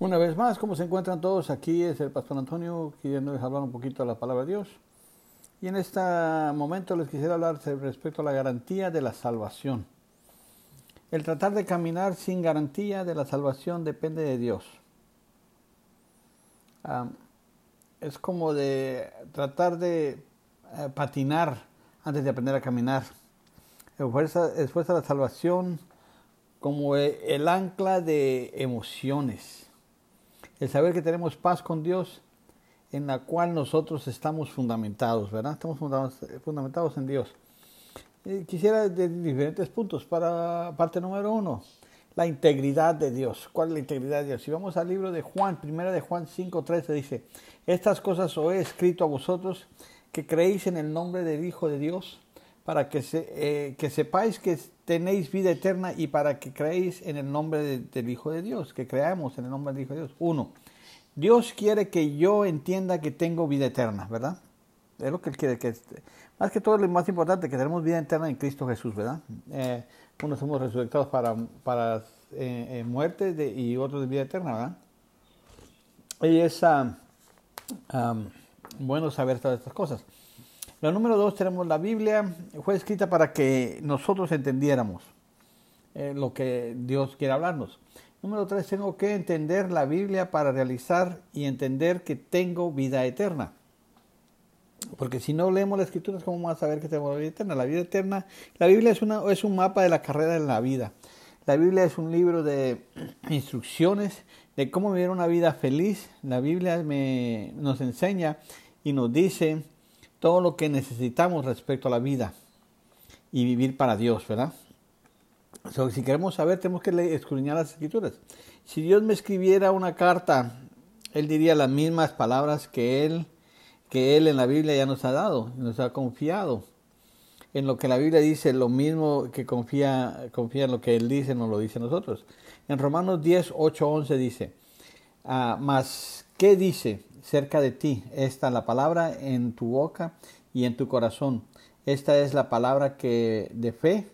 Una vez más, ¿cómo se encuentran todos? Aquí es el Pastor Antonio queriendo hablar un poquito de la palabra de Dios. Y en este momento les quisiera hablar respecto a la garantía de la salvación. El tratar de caminar sin garantía de la salvación depende de Dios. es como de tratar de eh, patinar antes de aprender a caminar. Después de la salvación como el ancla de emociones el saber que tenemos paz con Dios en la cual nosotros estamos fundamentados, ¿verdad? Estamos fundamentados en Dios. quisiera de diferentes puntos. Para parte número uno, la integridad de Dios. ¿Cuál es la integridad de Dios? Si vamos al libro de Juan, primera de Juan 5.13 dice, estas cosas os he escrito a vosotros que creéis en el nombre del Hijo de Dios, para que, eh, que sepáis que tenéis vida eterna y para que creéis en el nombre del Hijo de Dios, que creamos en el nombre del Hijo de Dios. Uno, Dios quiere que yo entienda que tengo vida eterna, ¿verdad? Es lo que Él quiere que... Más que todo lo más importante, que tenemos vida eterna en Cristo Jesús, ¿verdad? Eh, unos somos resucitados para, para eh, eh, muerte y otros de vida eterna, ¿verdad? Y es ah, ah, bueno saber todas estas cosas. Lo número dos, tenemos la Biblia, fue escrita para que nosotros entendiéramos eh, lo que Dios quiere hablarnos. Número tres, tengo que entender la Biblia para realizar y entender que tengo vida eterna. Porque si no leemos la escritura, ¿cómo vamos a saber que tengo vida eterna? La vida eterna, la Biblia es, una, es un mapa de la carrera en la vida. La Biblia es un libro de instrucciones de cómo vivir una vida feliz. La Biblia me, nos enseña y nos dice todo lo que necesitamos respecto a la vida y vivir para Dios, ¿verdad? si queremos saber, tenemos que escudriñar las escrituras. Si Dios me escribiera una carta, Él diría las mismas palabras que Él, que Él en la Biblia ya nos ha dado, nos ha confiado. En lo que la Biblia dice, lo mismo que confía, confía en lo que Él dice, nos lo dice nosotros. En Romanos 10, 8, 11 dice, ah, mas, ¿qué dice? cerca de ti. Esta la palabra en tu boca y en tu corazón. Esta es la palabra que de fe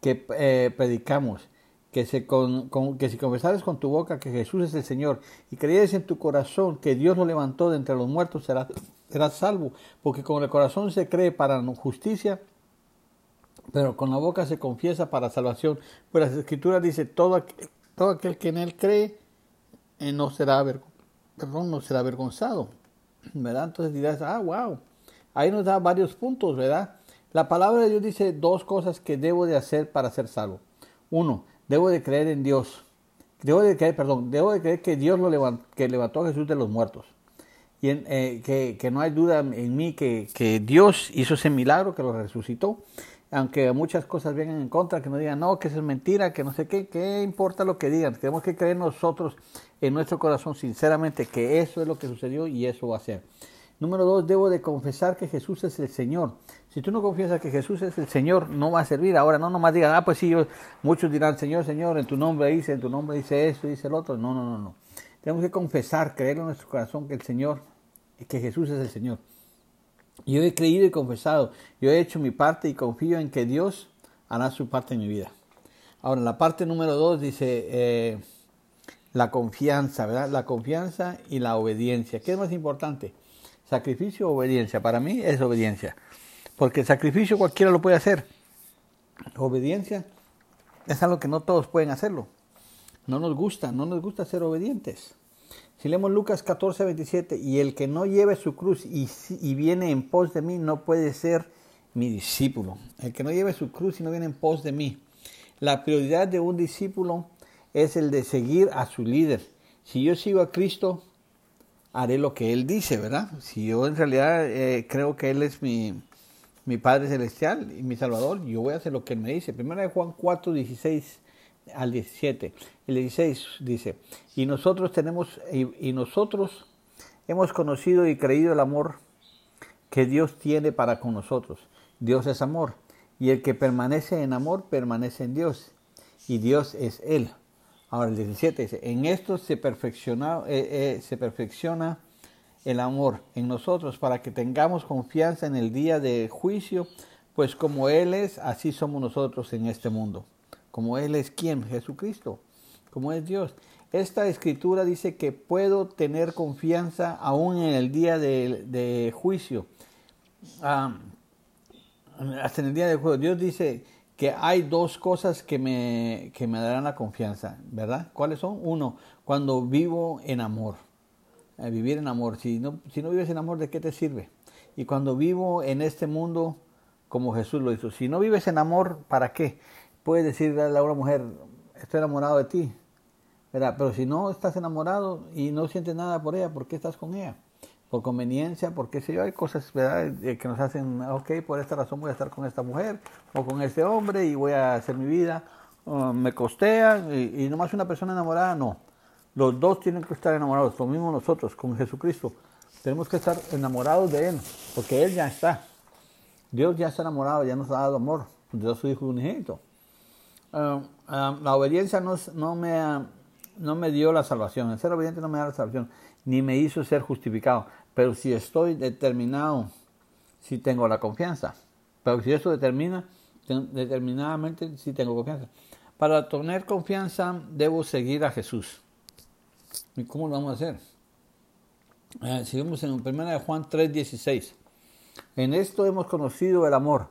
que eh, predicamos. Que, se que si confesares con tu boca que Jesús es el Señor y creyeres en tu corazón que Dios lo levantó de entre los muertos, serás, salvo. Porque con el corazón se cree para justicia, pero con la boca se confiesa para salvación. Pues la Escritura dice, todo, todo aquel que en él cree eh, no será avergonzado ¿verdad? Entonces dirás, ah, wow, ahí nos da varios puntos, ¿verdad? La palabra de Dios dice dos cosas que debo de hacer para ser salvo. Uno, debo de creer en Dios. Debo de creer, perdón, debo de creer que Dios lo levantó, que levantó a Jesús de los muertos. Y eh, que, que, no hay duda en mí que, que Dios hizo ese milagro, que lo resucitó aunque muchas cosas vengan en contra, que nos digan, no, que eso es mentira, que no sé qué, ¿qué importa lo que digan? Tenemos que creer nosotros en nuestro corazón sinceramente que eso es lo que sucedió y eso va a ser. Número dos, debo de confesar que Jesús es el Señor. Si tú no confiesas que Jesús es el Señor, no va a servir. Ahora no nomás digan, ah, pues sí, muchos dirán, Señor, Señor, en tu nombre dice, en tu nombre dice esto, dice el otro. No, no, no, no. Tenemos que confesar, creer en nuestro corazón que el Señor, que Jesús es el Señor. Yo he creído y confesado, yo he hecho mi parte y confío en que Dios hará su parte en mi vida. Ahora, la parte número dos dice eh, la confianza, ¿verdad? La confianza y la obediencia. ¿Qué es más importante? ¿Sacrificio o obediencia? Para mí es obediencia. Porque el sacrificio cualquiera lo puede hacer. Obediencia es algo que no todos pueden hacerlo. No nos gusta, no nos gusta ser obedientes. Si leemos Lucas 14, 27, y el que no lleve su cruz y, y, viene en pos de mí no puede ser mi discípulo. El que no lleve su cruz y no viene en pos de mí. La prioridad de un discípulo es el de seguir a su líder. Si yo sigo a Cristo, haré lo que Él dice, ¿verdad? Si yo en realidad eh, creo que Él es mi, mi Padre Celestial y mi Salvador, yo voy a hacer lo que Él me dice. Primera de Juan 4, 16 al 17. El 16 dice, y nosotros tenemos, y, nosotros hemos conocido y creído el amor que Dios tiene para con nosotros. Dios es amor, y el que permanece en amor permanece en Dios, y Dios es Él. Ahora el 17 dice, en esto se perfecciona, eh, eh, se perfecciona el amor en nosotros para que tengamos confianza en el día de juicio, pues como Él es, así somos nosotros en este mundo como Él es quien, Jesucristo, como es Dios. esta escritura dice que puedo tener confianza aún en el día de, juicio. hasta en el día de juicio. Dios dice que hay dos cosas que me, que me darán la confianza, ¿verdad? ¿Cuáles son? Uno, cuando vivo en amor. Eh, vivir en amor. Si no, si no vives en amor, ¿de qué te sirve? Y cuando vivo en este mundo como Jesús lo hizo. Si no vives en amor, ¿para qué? Puedes decirle a una mujer, estoy enamorado de ti. Pero si no estás enamorado y no sientes nada por ella, ¿por qué estás con ella? Por conveniencia, porque si hay cosas ¿verdad? que nos hacen, ok, por esta razón voy a estar con esta mujer o con este hombre y voy a hacer mi vida. me costea y, y nomás una persona enamorada, no. Los dos tienen que estar enamorados, lo mismo nosotros con Jesucristo. Tenemos que estar enamorados de Él, porque Él ya está. Dios ya está enamorado, ya nos ha dado amor. Dios su Hijo unigénito. Ah, ah, la obediencia no, no, me, no me dio la salvación. El ser obediente no me da la salvación, ni me hizo ser justificado. Pero si estoy determinado, si tengo la confianza. Pero si eso determina, determinadamente si tengo confianza. Para tener confianza debo seguir a Jesús. ¿Y cómo lo vamos a hacer? Eh, seguimos en 1 Juan 3:16. En esto hemos conocido el amor,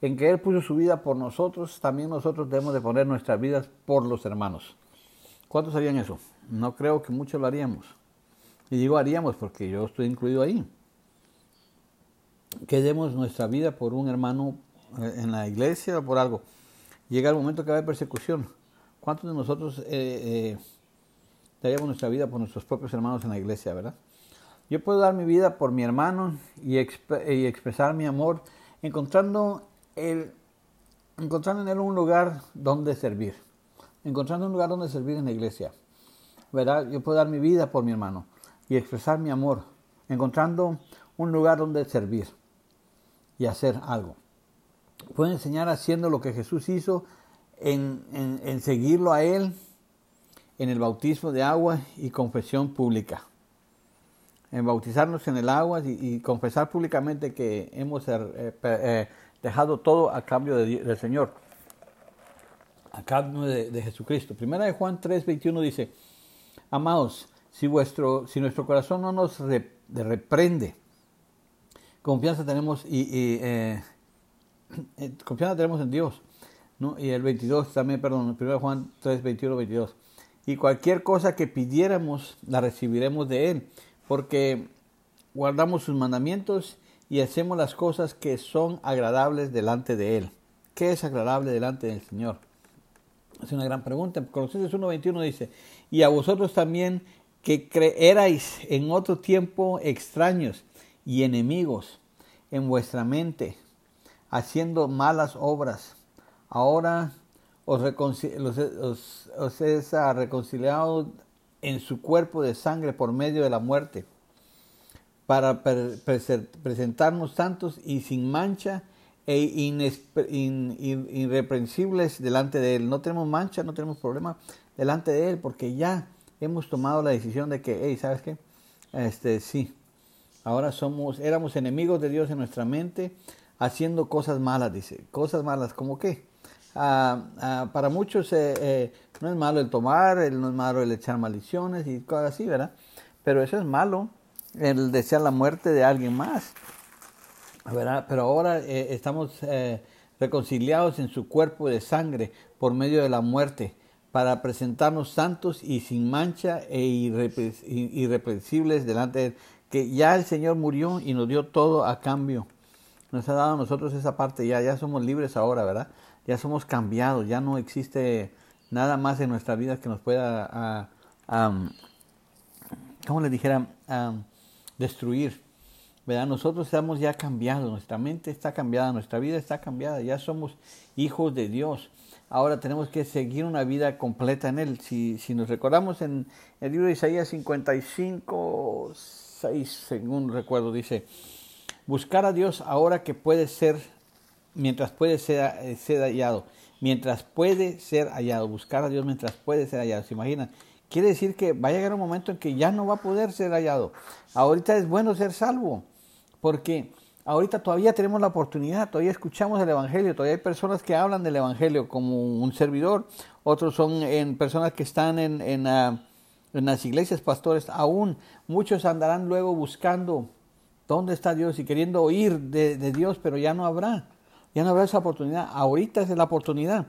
en que Él puso su vida por nosotros, también nosotros debemos de poner nuestras vidas por los hermanos. ¿Cuántos sabían eso? No creo que muchos lo haríamos. Y digo haríamos porque yo estoy incluido ahí. Que demos nuestra vida por un hermano eh, en la iglesia o por algo. Llega el momento que va a haber persecución. ¿Cuántos de nosotros eh, eh, daríamos nuestra vida por nuestros propios hermanos en la iglesia, verdad? Yo puedo dar mi vida por mi hermano y, expresar mi amor encontrando, el, encontrando en él un lugar donde servir. Encontrando un lugar donde servir en la iglesia. ¿Verdad? Yo puedo dar mi vida por mi hermano y expresar mi amor. Encontrando un lugar donde servir y hacer algo. Puedo enseñar haciendo lo que Jesús hizo, en, en seguirlo a Él, en el bautismo de agua y confesión pública en bautizarnos en el agua y, confesar públicamente que hemos eh, eh, dejado todo a cambio del Señor, a cambio de, Jesucristo. Primera de Juan 3, 21 dice, amados, si, vuestro, si nuestro corazón no nos reprende, confianza tenemos y, eh, confianza tenemos en Dios. ¿no? Y el 22 también, perdón, 1 Juan 3, 21, 22. Y cualquier cosa que pidiéramos, la recibiremos de Él porque guardamos sus mandamientos y hacemos las cosas que son agradables delante de Él. ¿Qué es agradable delante del Señor? Es una gran pregunta. Colosenses 1.21 dice, y a vosotros también que creerais en otro tiempo extraños y enemigos en vuestra mente, haciendo malas obras. Ahora os, os, os es reconciliado en su cuerpo de sangre por medio de la muerte, para presentarnos santos y sin mancha e irreprensibles delante de Él. No tenemos mancha, no tenemos problema delante de Él, porque ya hemos tomado la decisión de que, hey, ¿sabes qué? Este, sí, ahora somos, éramos enemigos de Dios en nuestra mente, haciendo cosas malas, dice. Cosas malas, ¿como qué? Ah, ah, para muchos eh, eh, no es malo el tomar, no es malo el echar maldiciones y cosas así, ¿verdad? Pero eso es malo, el desear la muerte de alguien más, ¿verdad? Pero ahora eh, estamos reconciliados en su cuerpo de sangre por medio de la muerte para presentarnos santos y sin mancha e irreprensibles delante de él. Que ya el Señor murió y nos dio todo a cambio. Nos ha dado a nosotros esa parte, ya, ya somos libres ahora, ¿verdad? ya somos cambiados, ya no existe nada más en nuestra vida que nos pueda, uh, ¿cómo le dijera? Destruir. ¿verdad? Nosotros estamos ya cambiados, nuestra mente está cambiada, nuestra vida está cambiada, ya somos hijos de Dios. Ahora tenemos que seguir una vida completa en Él. Si, si nos recordamos en el libro de Isaías 55, 6, según recuerdo, dice, buscar a Dios ahora que puede ser mientras puede ser, eh, ser hallado. Mientras puede ser hallado. Buscar a Dios mientras puede ser hallado. ¿Se imaginan? Quiere decir que va a llegar un momento en que ya no va a poder ser hallado. Ahorita es bueno ser salvo. Porque ahorita todavía tenemos la oportunidad, todavía escuchamos el Evangelio, todavía hay personas que hablan del Evangelio como un servidor, otros son personas que están ah, en las iglesias pastores, aún muchos andarán luego buscando dónde está Dios y queriendo oír de, Dios, pero ya no habrá, ya no habrá esa oportunidad. Ahorita es la oportunidad.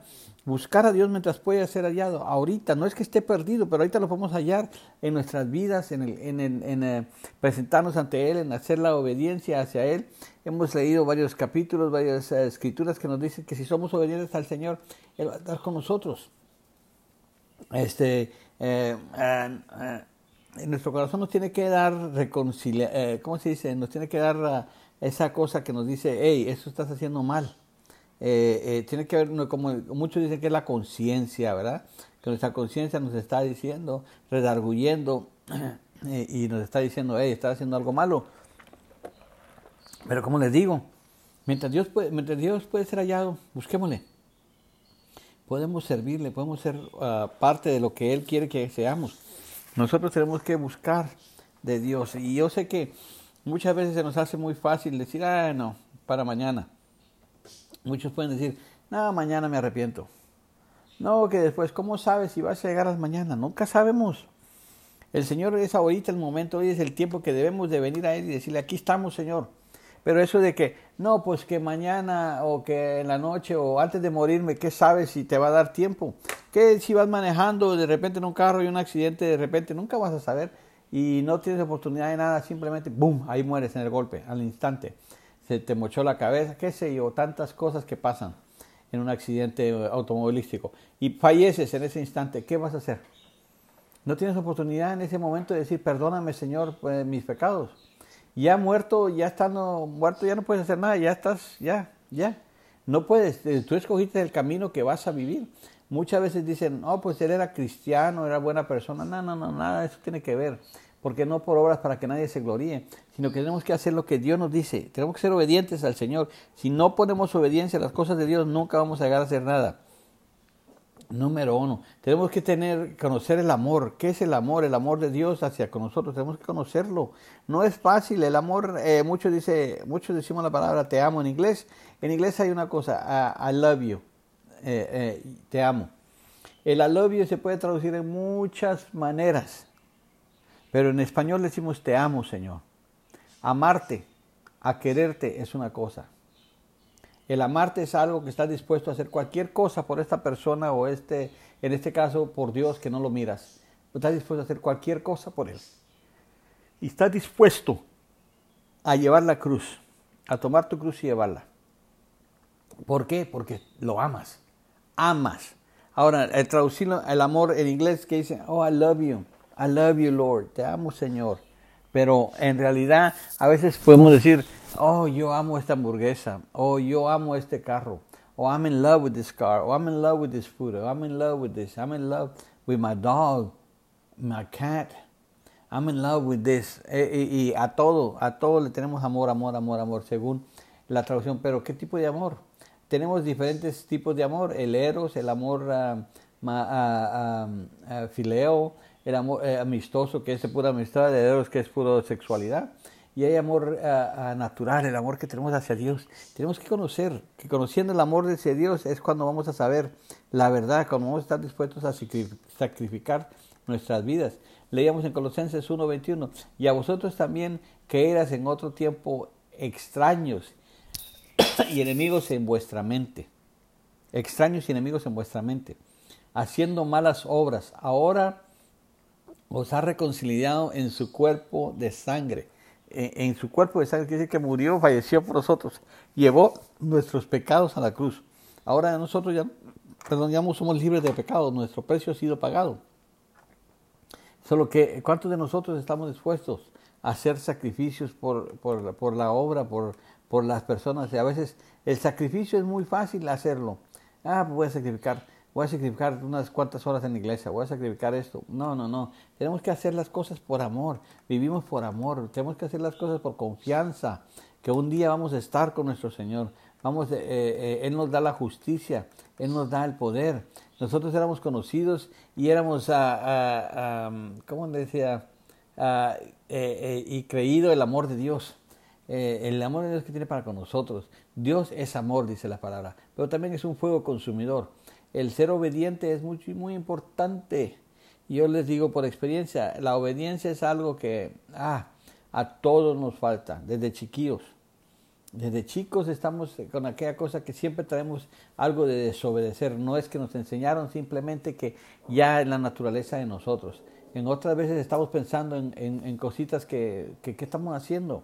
Buscar a Dios mientras pueda ser hallado. Ahorita, no es que esté perdido, pero ahorita lo podemos hallar en nuestras vidas, en, el, en, eh, presentarnos ante Él, en hacer la obediencia hacia Él. Hemos leído varios capítulos, varias eh, escrituras que nos dicen que si somos obedientes al Señor, Él va a estar con nosotros. Este, eh, eh, nuestro corazón nos tiene que dar reconciliar, eh, ¿cómo se dice? Nos tiene que dar uh, esa cosa que nos dice, hey, eso estás haciendo mal. Tiene que ver, como muchos dicen que es la conciencia, ¿verdad? Que nuestra conciencia nos está diciendo, redarguyendo y nos está diciendo, hey, estás haciendo algo malo. Pero como les digo, mientras Dios puede, mientras Dios puede ser hallado, busquémosle podemos servirle, podemos ser ah, parte de lo que Él quiere que seamos. Nosotros tenemos que buscar de Dios. Y yo sé que muchas veces se nos hace muy fácil decir, ah, no, para mañana. Muchos pueden decir, no, mañana me arrepiento. No, que después, ¿cómo sabes si vas a llegar a mañana? Nunca sabemos. El Señor es ahorita el momento, hoy es el tiempo que debemos de venir a Él y decirle, aquí estamos, Señor. Pero eso de que, no, pues que mañana o que en la noche o antes de morirme, ¿qué sabes si te va a dar tiempo? Que si vas manejando de repente en un carro y un accidente, de repente nunca vas a saber y no tienes oportunidad de nada, simplemente, ¡boom!, ahí mueres en el golpe, al instante. Se te mochó la cabeza, qué sé yo, tantas cosas que pasan en un accidente automovilístico. Y falleces en ese instante, ¿qué vas a hacer? No tienes oportunidad en ese momento de decir, perdóname Señor pues, mis pecados ya muerto, ya estando muerto, ya no puedes hacer nada, ya estás, ya, ya. No puedes, eh, tú escogiste el camino que vas a vivir. Muchas veces dicen, oh, pues él era cristiano, era buena persona. No, no, no, nada eso tiene que ver. Porque no por obras para que nadie se gloríe, sino que tenemos que hacer lo que Dios nos dice. Tenemos que ser obedientes al Señor. Si no ponemos obediencia a las cosas de Dios, nunca vamos a llegar a hacer nada. Número uno, tenemos que tener, conocer el amor. ¿Qué es el amor? El amor de Dios hacia con nosotros. Tenemos que conocerlo. No es fácil. El amor, eh, muchos dice, muchos decimos la palabra te amo en inglés. En inglés hay una cosa, I, love you, eh, eh, te amo. El I love you se puede traducir en muchas maneras, pero en español decimos te amo, Señor. Amarte, a quererte es una cosa. El amarte es algo que estás dispuesto a hacer cualquier cosa por esta persona o este, en este caso por Dios que no lo miras. Estás dispuesto a hacer cualquier cosa por Él. Y estás dispuesto a llevar la cruz, a tomar tu cruz y llevarla. ¿Por qué? Porque lo amas. Amas. Ahora, el traducirlo, el amor en inglés que dice, oh, I love you. I love you, Lord. Te amo, Señor. Pero en realidad, a veces podemos decir, oh, yo amo esta hamburguesa, oh, yo amo este carro, oh, I'm in love with this car, oh, I'm in love with this food, o I'm in love with this, I'm in love with my dog, my cat, I'm in love with this. E, e, y a todo, a todo le tenemos amor, amor, amor, amor, según la traducción. Pero ¿qué tipo de amor? Tenemos diferentes tipos de amor, el eros, el amor uh, uh, fileo, el amor eh, amistoso, que es pura amistad, el eros, que es pura sexualidad y hay amor natural, el amor que tenemos hacia Dios. Tenemos que conocer, que conociendo el amor hacia Dios es cuando vamos a saber la verdad, cuando vamos a estar dispuestos a sacrificar nuestras vidas. Leíamos en Colosenses 1:21, y a vosotros también que eras en otro tiempo extraños y enemigos en vuestra mente. Extraños y enemigos en vuestra mente, haciendo malas obras. Ahora os ha reconciliado en su cuerpo de sangre en, su cuerpo de sangre, quiere decir que murió, falleció por nosotros, llevó nuestros pecados a la cruz. Ahora nosotros ya, perdón, somos libres de pecado, nuestro precio ha sido pagado. Solo que, ¿cuántos de nosotros estamos dispuestos a hacer sacrificios por, por, por la obra, por, por las personas? Y a veces el sacrificio es muy fácil hacerlo. Ah, pues voy a sacrificar voy a sacrificar unas cuantas horas en la iglesia, voy a sacrificar esto. No, no, no. Tenemos que hacer las cosas por amor. Vivimos por amor. Tenemos que hacer las cosas por confianza. Que un día vamos a estar con nuestro Señor. Vamos, eh, eh, Él nos da la justicia. Él nos da el poder. Nosotros éramos conocidos y éramos, ah, ah, ah, ¿cómo decía? Eh, y creído el amor de Dios. el amor de Dios que tiene para con nosotros. Dios es amor, dice la palabra. Pero también es un fuego consumidor el ser obediente es muy, muy importante. Yo les digo por experiencia, la obediencia es algo que ah, a todos nos falta, desde chiquillos. Desde chicos estamos con aquella cosa que siempre traemos algo de desobedecer. No es que nos enseñaron simplemente que ya es la naturaleza de nosotros. En otras veces estamos pensando en, en, cositas que, que, estamos haciendo.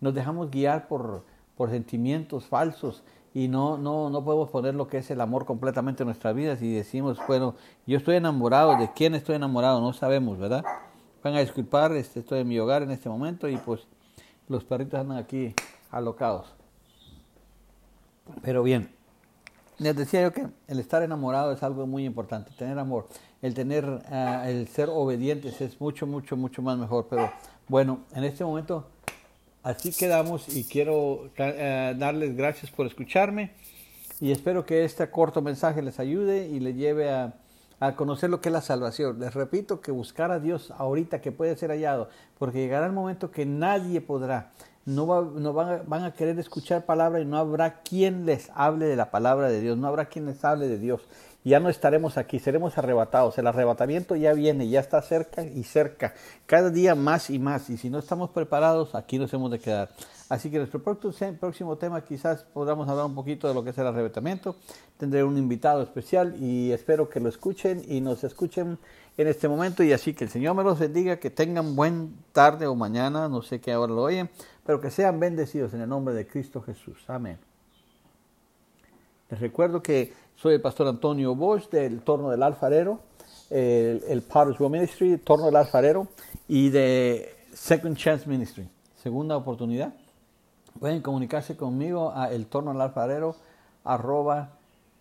Nos dejamos guiar por, por sentimientos falsos y no, no, no podemos poner lo que es el amor completamente en nuestras vidas y decimos, bueno, yo estoy enamorado, ¿de quién estoy enamorado? No sabemos, ¿verdad? Van a disculpar, este, estoy en mi hogar en este momento y pues los perritos andan aquí alocados. Pero bien, les decía yo que el estar enamorado es algo muy importante, tener amor, el tener, uh, el ser obedientes es mucho, mucho, mucho más mejor. Pero bueno, en este momento así quedamos y quiero uh, darles gracias por escucharme y espero que este corto mensaje les ayude y les lleve a, a conocer lo que es la salvación. Les repito que buscar a Dios ahorita que puede ser hallado, porque llegará el momento que nadie podrá no, va, no van, van, a, querer escuchar palabra y no habrá quien les hable de la palabra de Dios, no habrá quien les hable de Dios. Ya no estaremos aquí, seremos arrebatados. El arrebatamiento ya viene, ya está cerca y cerca, cada día más y más. Y si no estamos preparados, aquí nos hemos de quedar. Así que nuestro próximo tema quizás podamos hablar un poquito de lo que es el arrebatamiento. Tendré un invitado especial y espero que lo escuchen y nos escuchen en este momento. Y así que el Señor me los bendiga, que tengan buen tarde o mañana, no sé qué hora lo oyen pero que sean bendecidos en el nombre de Cristo Jesús. Amén. Les recuerdo que soy el pastor Antonio Bosch del Torno del Alfarero, el, el Potter's Ministry, Torno del Alfarero y de Second Chance Ministry, segunda oportunidad. Pueden comunicarse conmigo a el torno del alfarero arroba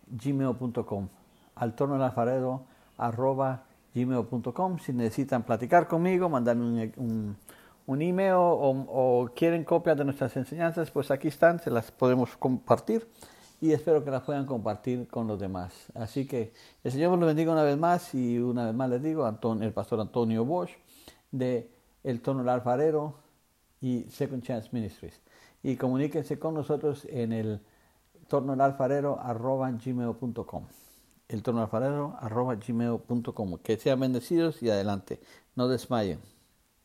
gmail.com al torno del alfarero arroba gmail.com si necesitan platicar conmigo, mandarme un un email o, quieren copias de nuestras enseñanzas, pues aquí están, se las podemos compartir y espero que las puedan compartir con los demás. Así que el Señor los bendiga una vez más y una vez más les digo, el pastor Antonio Bosch de El Tono del Alfarero y Second Chance Ministries. Y comuníquense con nosotros en el torno gmail.com. El torno alfarero arroba gmail.com. Que sean bendecidos y adelante. No desmayen.